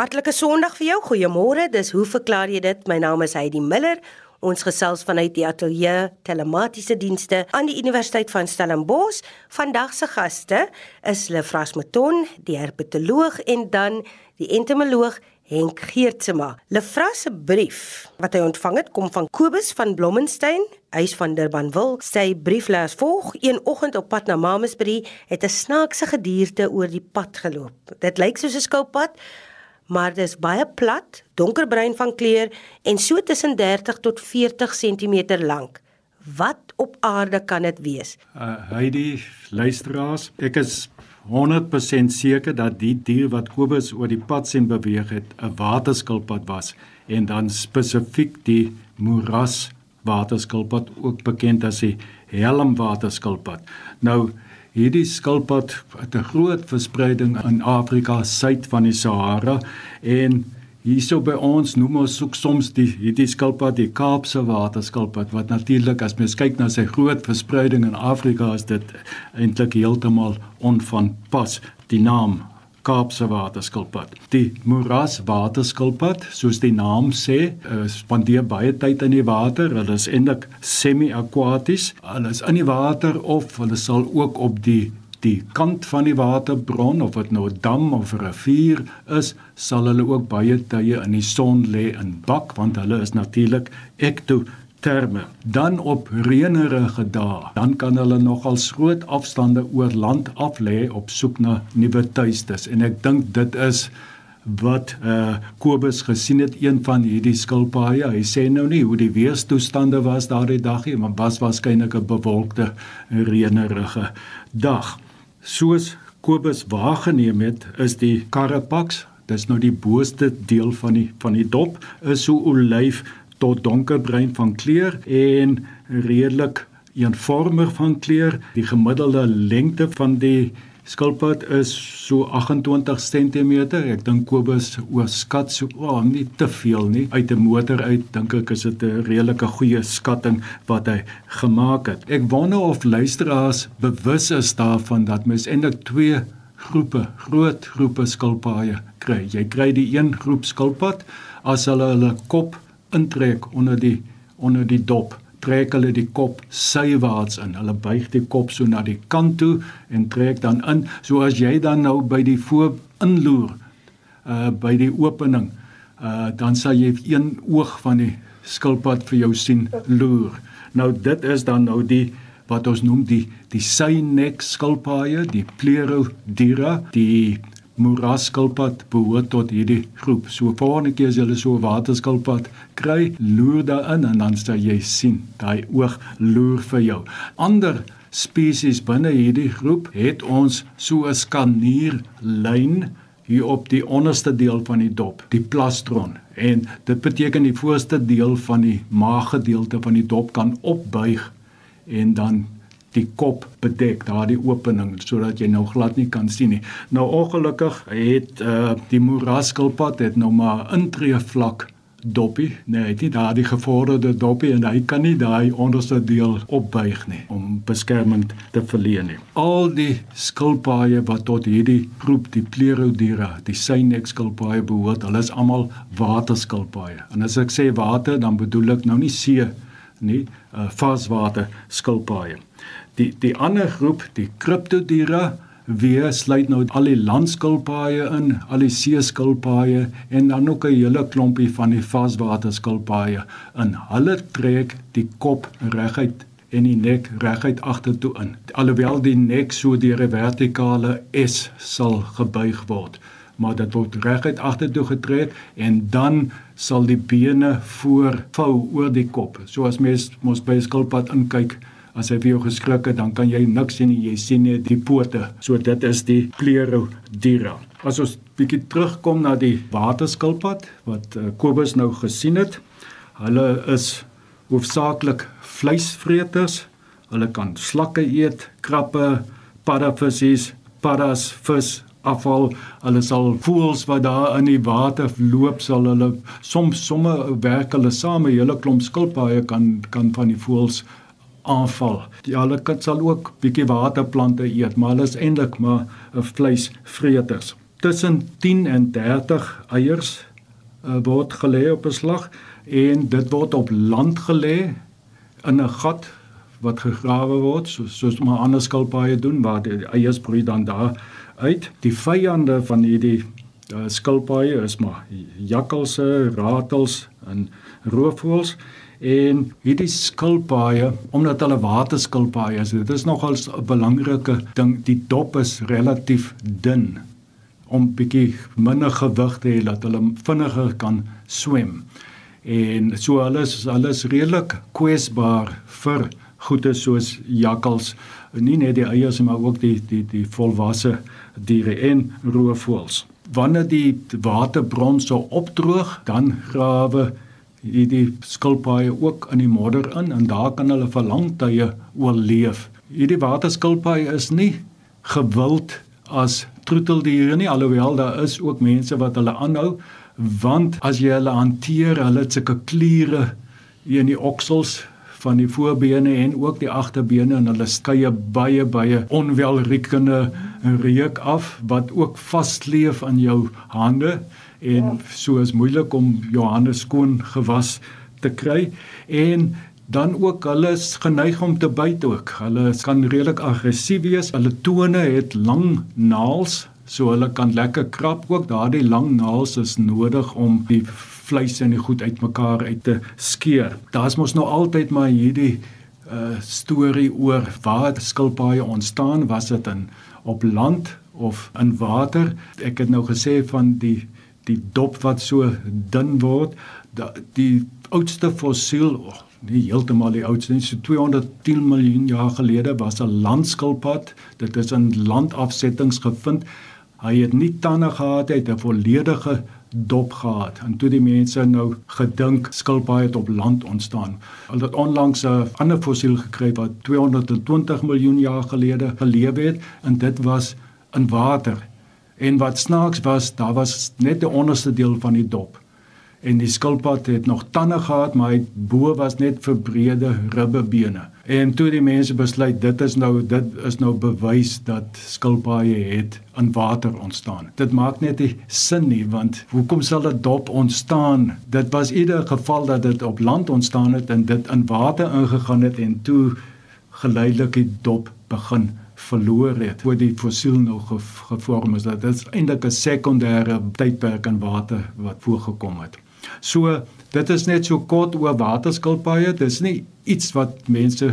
Hartlike Sondag vir jou. Goeiemôre. Dis hoe verklaar jy dit? My naam is Heidi Miller. Ons gesels vanuit die ateljee telematiese dienste aan die Universiteit van Stellenbosch. Vandag se gaste is Lefras Mouton, die herpetoloog en dan die entomoloog Henk Geertsema. Lefras se brief wat hy ontvang het kom van Kobus van Blommensteen, huis van Durbanville. Sy brief lees volg: Een oggend op pad na Mamasbury het 'n snaakse gedierte oor die pad geloop. Dit lyk soos 'n skilpad maar dit is baie plat, donkerbruin van kleur en so tussen 30 tot 40 cm lank. Wat op aarde kan dit wees? Uh, Heidi, luisteraars, ek is 100% seker dat die dier wat Kobus oor die pad sien beweeg het, 'n waterskilpad was en dan spesifiek die moeras waterskilpad, ook bekend as die helmwaterskilpad. Nou Hierdie skilpad het 'n groot verspreiding in Afrika suid van die Sahara en hierso by ons noem ons soek soms die hierdie skilpad die Kaapse waterskilpad wat natuurlik as mens kyk na sy groot verspreiding in Afrika is dit eintlik heeltemal onvanpas die naam Kaapse waterskilpad. Die moeras waterskilpad, soos die naam sê, spandeer baie tyd in die water. Hulle is eintlik semi-aquaties. Hulle is in die water of hulle sal ook op die die kant van die waterbron of dit nou 'n dam of 'n rivier is, sal hulle ook baie tye in die son lê in bak want hulle is natuurlik ekto terme. Dan op reënerige dae, dan kan hulle nogal groot afstande oor land af lê op soek na nuwe tuistes en ek dink dit is wat eh uh, Kobus gesien het een van hierdie skilpaaie. Hy sê nou nie hoe die weerstoestande was daardie dag nie, maar was waarskynlik 'n bewolkte reënerige dag. Soos Kobus waargeneem het, is die Karapax, dis nou die booste deel van die van die dop, is so olyf tot donkerbruin van kleur en redelik eenvormig van kleur. Die gemiddelde lengte van die skilpad is so 28 cm. Ek dink Kobus oorskat so oh, nie te veel nie. Uit 'n motor uit dink ek is dit 'n redelike goeie skatting wat hy gemaak het. Ek wonder of luisteraars bewus is daarvan dat mens eintlik twee groepe, groot groepe skilpaaie kry. Jy kry die een groep skilpad as hulle hulle kop intrek onder die onder die dop trek hulle die kop sywaarts in. Hulle buig die kop so na die kant toe en trek dan in. So as jy dan nou by die voor inloer uh by die opening uh dan sal jy een oog van die skilpad vir jou sien loer. Nou dit is dan nou die wat ons noem die die synek skilpaaie die plerodira die moeraskilpad behoort tot hierdie groep. So volgende keer as jy so 'n waterskilpad kry, loer daarin en dan sal jy sien, daai oog loer vir jou. Ander spesies binne hierdie groep het ons so 'n skanierlyn hier op die onderste deel van die dop, die plastron. En dit beteken die voorste deel van die maaggedeelte van die dop kan opbuig en dan die kop bedek, daardie opening sodat jy nou glad nie kan sien nie. Nou ongelukkig het uh die moeraskilpad het nou maar intree vlak doppie, nee, het nie daardie gevorderde doppie en hy kan nie daai onderste deel opbuig nie om beskerming te verleen nie. Al die skilpaaie wat tot hierdie groep die Plerodira, die synek skilpaaie behoort, hulle is almal waterskilpaaie. En as ek sê water, dan bedoel ek nou nie see nie, uh vaswater skilpaaie. Die die ander groep, die Cryptodira, weer sluit nou al die landskilpaaie in, al die seeskilpaaie en dan ook 'n hele klompie van die vaswaterskilpaaie in. Hulle trek die kop reguit en die nek reguit agtertoe in. Alhoewel die nek so deur 'n vertikale S sal gebuig word, maar dit word reguit agtertoe getrek en dan sal die bene voorvou oor die kop. So as mens mos by 'n skilpad inkyk, as hy vir jou geskrik het, dan kan jy niks sien nie. Jy sien net die pote. So dit is die Plerodira. As ons bietjie terugkom na die waterskilpad wat uh, Kobus nou gesien het. Hulle is hoofsaaklik vleisvreters. Hulle kan slakke eet, krappe, paddavissies, paddas, vis, afval. Hulle sal voels wat daar in die water loop, sal hulle soms somme werk hulle saam, 'n hele klomp skilpaaie kan kan van die voels aanval. Ja, hulle sal ook bietjie waterplante eet, maar hulle is eintlik maar 'n vleisvreters. tussen 10 en 30 eiers uh, word gelê op 'n slag en dit word op land gelê in 'n gat wat gegrawe word soos soos maar ander skilpaaie doen waar die eiers broei dan daar uit. Die vyande van hierdie uh, skilpaaie is maar jakkalse, ratels en roofvoëls en hierdie skilpaaie omdat hulle waterskilpaaie is, dit is nogal 'n belangrike ding. Die dop is relatief dun om bietjie minder gewig te hê dat hulle vinniger kan swem. En so alles alles redelik kwesbaar vir goeie soos jakkals, nie net die eiers maar ook die die die volwasse diere en roofvoëls. Wanneer die waterbron so opdroog, dan grawe hierdie skilpaaie ook in die modder in en daar kan hulle vir lang tye oorleef. Hierdie waterskilpaaie is nie gewild as troeteldiere nie alhoewel daar is ook mense wat hulle aanhou want as jy hulle hanteer hulle het sulke kliere hier in die oksels van die voorbene en ook die agterbene en hulle skeye baie baie onwelriekende reuk af wat ook vasleef aan jou hande en so is moeilik om jou hande skoon gewas te kry en dan ook hulle is geneig om te byt ook. Hulle kan redelik aggressief wees. Hulle tone het lang naels, so hulle kan lekker krap ook. Daardie lang naels is nodig om die vleis en die goed uitmekaar uit te skeer. Daar's mos nou altyd maar hierdie uh storie oor waar skilpaaie ontstaan, was dit in op land of in water. Ek het nou gesê van die die dop wat so dun word, die oudste fossiel oh, nie heeltemal die oudste nie, so 210 miljoen jaar gelede was 'n landskilpad. Dit is in landafsettings gevind. Hy het nie tande gehad, hy het 'n volledige dop gehad. En toe die mense nou gedink skilpaaie het op land ontstaan. Hulle het onlangs 'n ander fossiel gekry wat 220 miljoen jaar gelede geleef het en dit was in water. En wat snaaks was, daar was net die onderste deel van die dop en die skilpad het nog tande gehad maar hy bo was net verbrede ribbebene en toe die mense besluit dit is nou dit is nou bewys dat skilpaaie het in water ontstaan. Dit maak net nie sin nie want hoekom sal dit dop ontstaan? Dit was ieder geval dat dit op land ontstaan het en dit in water ingegaan het en toe geleidelik die dop begin verloor het voor die fossiel nou gevorm is. Dat dit eintlik 'n sekondêre tydperk in water wat voorgekom het So dit is net so kort oor waterskilpaaie. Dis nie iets wat mense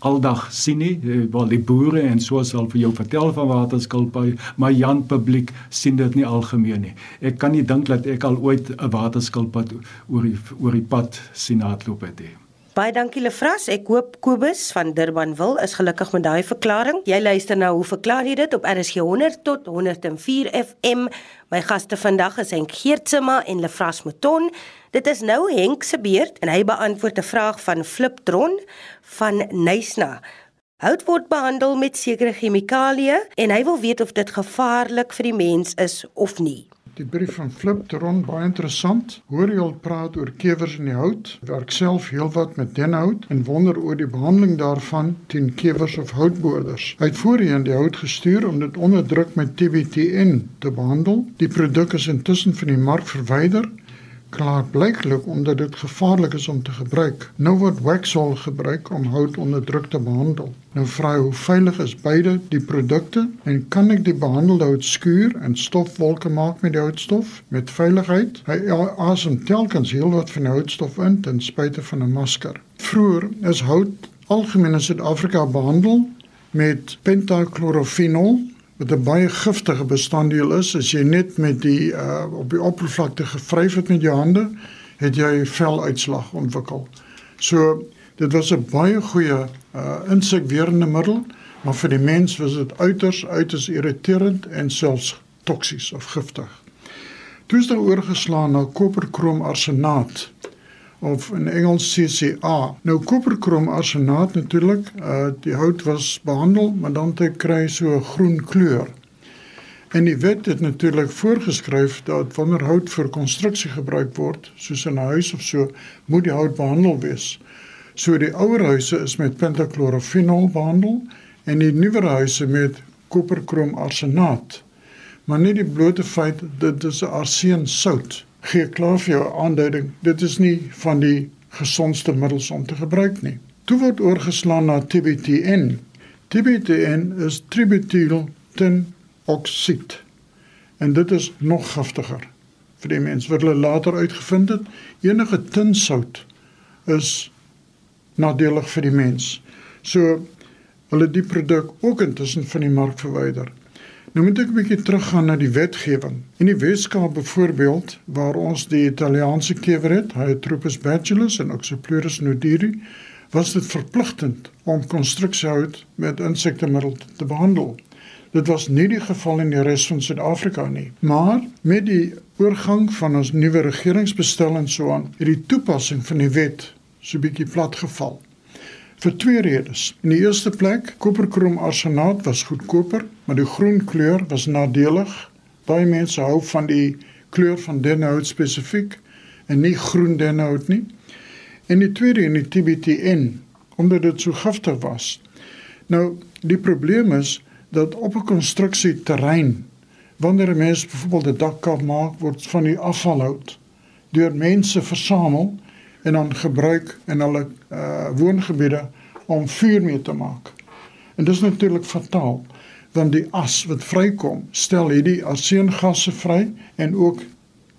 aldag sien nie. Eh, wel die boere en so sal vir jou vertel van waterskilpaaie, maar Jan publiek sien dit nie algemeen nie. Ek kan nie dink dat ek al ooit 'n waterskilpad oor die oor die pad sien hardloop het nie. Baie dankie Lefras. Ek hoop Kobus van Durban wil is gelukkig met daai verklaring. Jy luister nou, hoe verklaar jy dit op RSG 100 tot 104 FM? My gaste vandag is Henk Geertsema en Lefras Mouton. Dit is nou Henk se beurt en hy beantwoord 'n vraag van Fliptron van Nysna. Hout word behandel met sekere chemikalieë en hy wil weet of dit gevaarlik vir die mens is of nie. Die brief van Flip Teron baie interessant. Hoor jy al praat oor kewers in die hout? Werk self heelwat met denhout en wonder oor die behandeling daarvan teen kewers of houtboorders. Hy het voorheen die hout gestuur om dit onder druk met TBTN te behandel. Die produk is intussen van die mark verwyder klaar blyklik omdat dit gevaarlik is om te gebruik. Nou word Waxol gebruik om hout onder druk te behandel. Nou vra hoe veilig is beide die produkte en kan ek die behandelde hout skuur en stofwolke maak met die houtstof met veiligheid? Hy asem telkens heelwat van die houtstof in ten spyte van 'n masker. Vroer is hout algemeen in Suid-Afrika behandel met pentaklorofenol wat 'n baie giftige bestanddeel is as jy net met die uh, op die oppervlakte gevryf het met jou hande, het jy veluitslag ontwikkel. So dit was 'n baie goeie uh, insekwerende middel, maar vir die mens was dit uiters uiters irriterend en selfs toksies of giftig. Toe is daar oorgeslaan na koperkrom arsenaat of in Engels CCA. Nou koperkrom arsenaat natuurlik, uh die hout was behandel, maar dan het kry so 'n groen kleur. En die wet het natuurlik voorgeskryf dat wanneer hout vir konstruksie gebruik word, soos in 'n huis of so, moet die hout behandel wees. So die ouer huise is met pentaklorofenol behandel en die nuwer huise met koperkrom arsenaat. maar nie die blote feit dit is 'n arseensout gee klaar vir jou aanduiding. Dit is nie van die gesondste middels om te gebruik nie. Toe word oorgeslaan na TBTN. TBTN is tributyl tenoksied. En dit is nog giftiger vir die mens. Wat hulle later uitgevind het, enige tinsout is nadelig vir die mens. So hulle die produk ook intussen van die mark verwyder. Nou moet ek 'n bietjie teruggaan na die wetgewing. In die Weskaap byvoorbeeld waar ons die Italiaanse kewer het, Hyatropus bacillus en Oxyplurus nodiri, was dit verpligtend om konstruksiehout met insektemiddel te behandel. Dit was nie die geval in die res van Suid-Afrika nie, maar met die oorgang van ons nuwe regeringsbestel en so aan, het die toepassing van die wet so bietjie platgeval vir twee redes. In die eerste plek, koperkrom arsenaat was goedkoper, maar die groen kleur was nadelig. Baie mense hou van die kleur van dennhout spesifiek en nie groen dennhout nie. En die tweede in die TBTN, omdat dit so giftig was. Nou, die probleem is dat op 'n konstruksieterrein wanneer 'n mens byvoorbeeld 'n dakkap maak, word van die afvalhout deur mense versamel en dan gebruik in hulle uh woongebiede om vuur mee te maak. En dis natuurlik fataal want die as wat vrykom, stel hierdie arseengasse vry en ook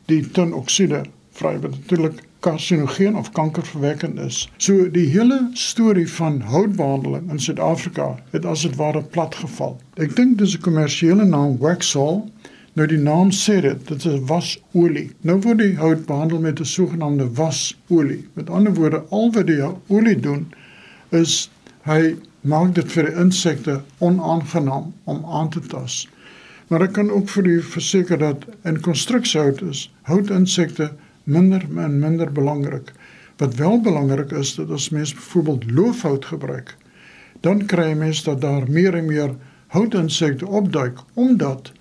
die tinoksiede vry wat natuurlik karsinogeen of kankerverwekkend is. So die hele storie van houtbehandeling in Suid-Afrika het as dit ware platgeval. Ek dink dis 'n kommersiële naam Waxol Nou die naam sê dit, dit is wasolie. Nou word die hout behandel met 'n sogenaamde wasolie. Met ander woorde, al wat die olie doen is hy maak dit vir insekte onaangenaam om aan te tas. Maar ek kan ook vir u verseker dat in konstruksiehout is houtinsekte minder en minder belangrik. Wat wel belangrik is dat as mens byvoorbeeld loofhout gebruik, dan kry mens dat daar meer en meer houtinsekte opduik omdat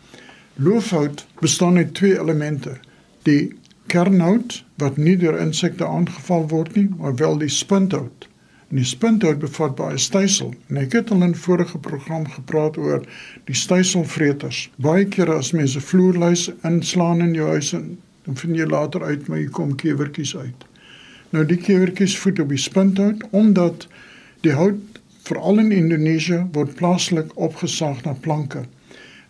Loofhout bestaan uit twee elemente: die kernhout wat nie deur insekte aangeval word nie, maar wel die spunthout. En die spunthout bevat baie stysel. En ek het al in vorige program gepraat oor die styselvreters. Baie kere as mense vloerluis inslaan in jou huis en dan vind jy later uit maar hier kom kewertjies uit. Nou die kewertjies voed op die spunthout omdat die hout veral in Indonesië word plaaslik opgesaag na planke.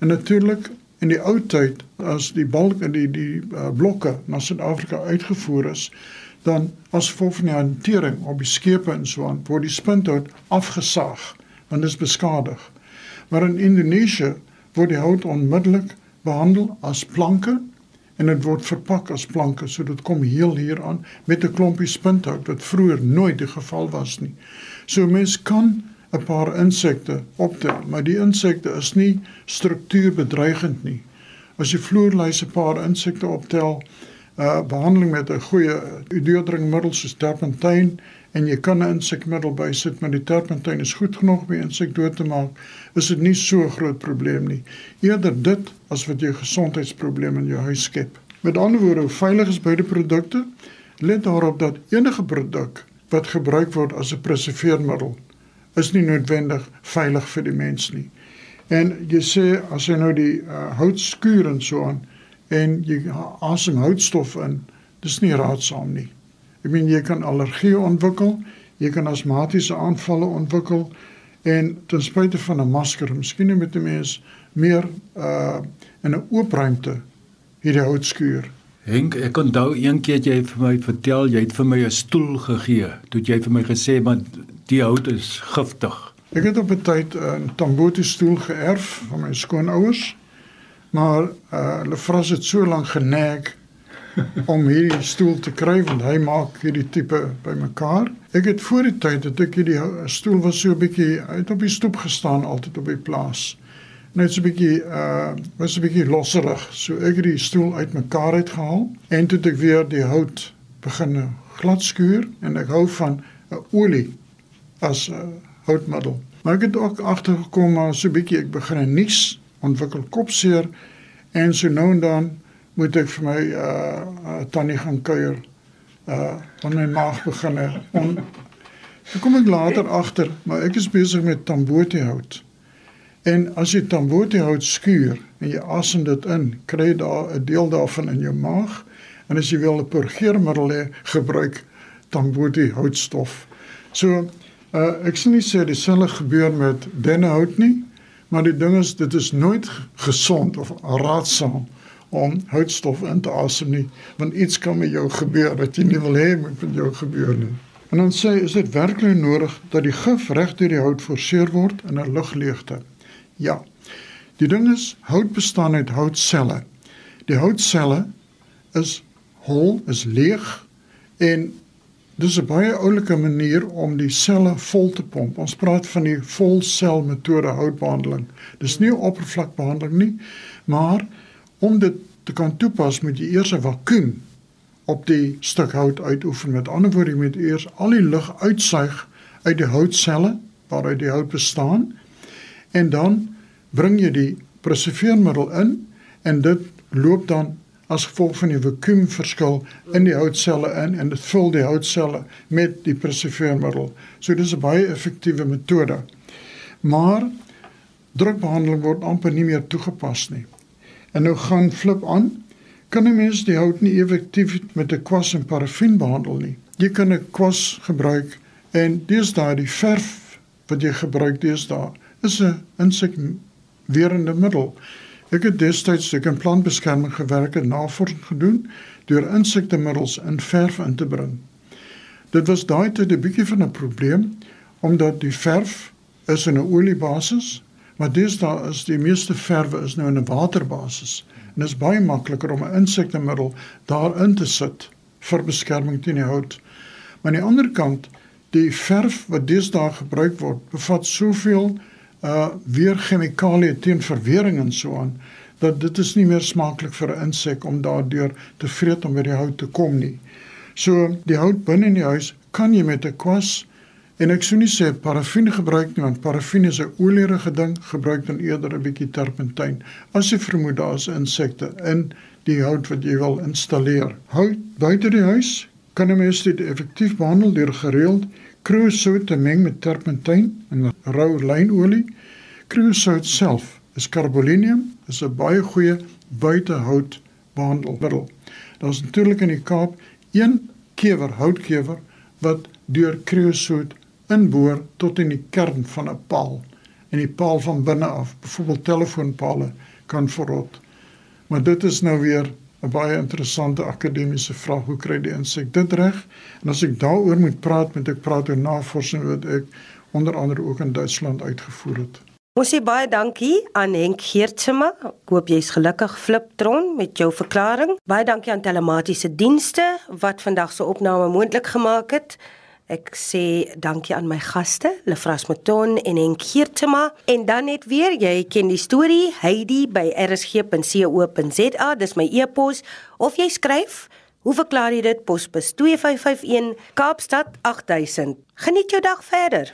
En natuurlik In die ou tyd as die balk en die die uh, blokke na Suid-Afrika uitgevoer is, dan as gevolg van die hantering op die skepe en so aan, word die spunthout afgesaag want dit is beskadig. Maar in Indonesië word die hout onmiddellik behandel as planke en dit word verpak as planke, so dit kom heel hier aan met 'n klompie spunthout wat vroeër nooit die geval was nie. So mens kan 'n paar insekte optel, maar die insekte is nie struktuurbedreigend nie. As jy vloerluise 'n paar insekte optel, uh behandeling met 'n goeie deurdringmiddel soos terpentyn en jy kan 'n insekmiddel bysit, maar die terpentyn is goed genoeg om die insek dood te maak, is dit nie so groot probleem nie. Eerder dit as wat jy gesondheidsprobleme in jou huis skep. Met ander woorde, veilig is beide produkte. Let daarop dat enige produk wat gebruik word as 'n preserveermiddel is nie noodwendig veilig vir die mens nie. En jy sê as jy nou die uh, hout skuur en so aan en jy asem houtstof in, dis nie raadsaam nie. Ek meen jy kan allergie ontwikkel, jy kan asmatiese aanvalle ontwikkel en ten spyte van 'n masker, miskien met 'n mens meer uh in 'n oop ruimte hierdie hout skuur. Henk, ek onthou een keer jy het vir my vertel jy het vir my 'n stoel gegee. Toe jy vir my gesê maar die hout is giftig. Ek het op 'n tyd 'n Tamboti stoel geërf van my skoonouers. Maar uh, hulle vras het so lank genek om hierdie stoel te kry want hy maak hierdie tipe bymekaar. Ek het voor die tyd dat ek hierdie stoel was so 'n bietjie uit op die stoep gestaan altyd op die plaas. Net so 'n bietjie uh was 'n bietjie losserig. So ek het die stoel uitmekaar uitgehaal en toe het ek weer die hout begin glad skuur en ek hou van 'n olie as 'n uh, houtmiddel. Maar ek het ook agtergekom maar so 'n bietjie ek begin 'n nuus ontwikkel kopseer en so nou en dan moet ek vir my uh, uh tannie gaan kuier uh van my maag begin on. Ek kom ek later agter, maar ek is besig met tambote hout. En as jy tambote hout skuur en jy asem dit in, kry jy daar 'n deel daarvan in jou maag. En as jy wil 'n purgeermiddel hê, gebruik tambote houtstof. So, uh, ek sien nie sê dieselfde gebeur met dennehout nie, maar die ding is dit is nooit gesond of raadsaam om houtstof in te asem nie, want iets kan met jou gebeur wat jy nie wil hê moet met jou gebeur nie. En dan sê is dit werklik nodig dat die gif reg deur die hout forceer word in 'n lugleegte. Ja. Die ding is hout bestaan uit houtselle. Die houtselle is hol, is leeg en dis 'n baie oulike manier om die selle vol te pomp. Ons praat van die volsel metode houtbehandeling. Dis nie oppervlakbehandeling nie, maar om dit te kan toepas moet jy eers 'n vakuum op die stuk hout uitoefen. Met ander woorde, jy moet eers al die lug uitsuig uit die houtselle waaruit die hout bestaan en dan bring jy die preserveermiddel in en dit loop dan as gevolg van die vakuumverskil in die houtselle in en dit vul die houtselle met die preserveermiddel. So dis 'n baie effektiewe metode. Maar drukbehandeling word amper nie meer toegepas nie. En nou gaan flip aan. Kan 'n mens die hout nie effektief met 'n kwas en parafin behandel nie? Jy kan 'n kwas gebruik en dis daai die verf wat jy gebruik dis daar is 'n insekwerende middel. Ek het destyds ek in plantbeskerming gewerk en navorsing gedoen deur insektemiddels in verf in te bring. Dit was daai tyd 'n bietjie van 'n probleem omdat die verf is in 'n oliebasis Maar dis daar is die meeste verwe is nou in 'n waterbasis. En dit is baie makliker om 'n insektemiddel daarin te sit vir beskerming teen die hout. Maar aan die ander kant, die verf wat deesdae gebruik word, bevat soveel uh weer chemikalieë teen verwering en so aan dat dit is nie meer smaaklik vir 'n insek om daardeur te vreet om by die hout te kom nie. So die hout binne in die huis kan jy met 'n kwas En ek sou nie sê parafin gebruik nie want parafin is 'n olierige ding, gebruik dan eerder 'n bietjie terpentyn. As jy vermoed daar is insekte in die hout wat jy wil installeer. Hout buite die huis kan 'n mens dit effektief behandel deur gereeld kruisout te meng met terpentyn en rou lynolie. Kruisout self is carbolineum, is 'n baie goeie buitehout behandelmiddel. Daar's natuurlik in die Kaap een kewer houtkewer wat deur kruisout inboor tot in die kern van 'n paal en die paal van binne af, byvoorbeeld telefoonpale kan verrot. Maar dit is nou weer 'n baie interessante akademiese vraag, hoe kry die insek dit reg? En as ek daaroor moet praat, moet ek praat oor navorsing wat ek onder andere ook in Duitsland uitgevoer het. Ons sê baie dankie aan Henk Geertsma. Ek hoop jy's gelukkig Fliptron met jou verklaring. Baie dankie aan telematiese dienste wat vandag se opname moontlik gemaak het. Ek sê dankie aan my gaste, Lefras Mouton en Henk Geertema en dan net weer, jy ken die storie, Heidi by rsg.co.za, dis my e-pos of jy skryf, hoe verklaar jy dit? Posbus 2551 Kaapstad 8000. Geniet jou dag verder.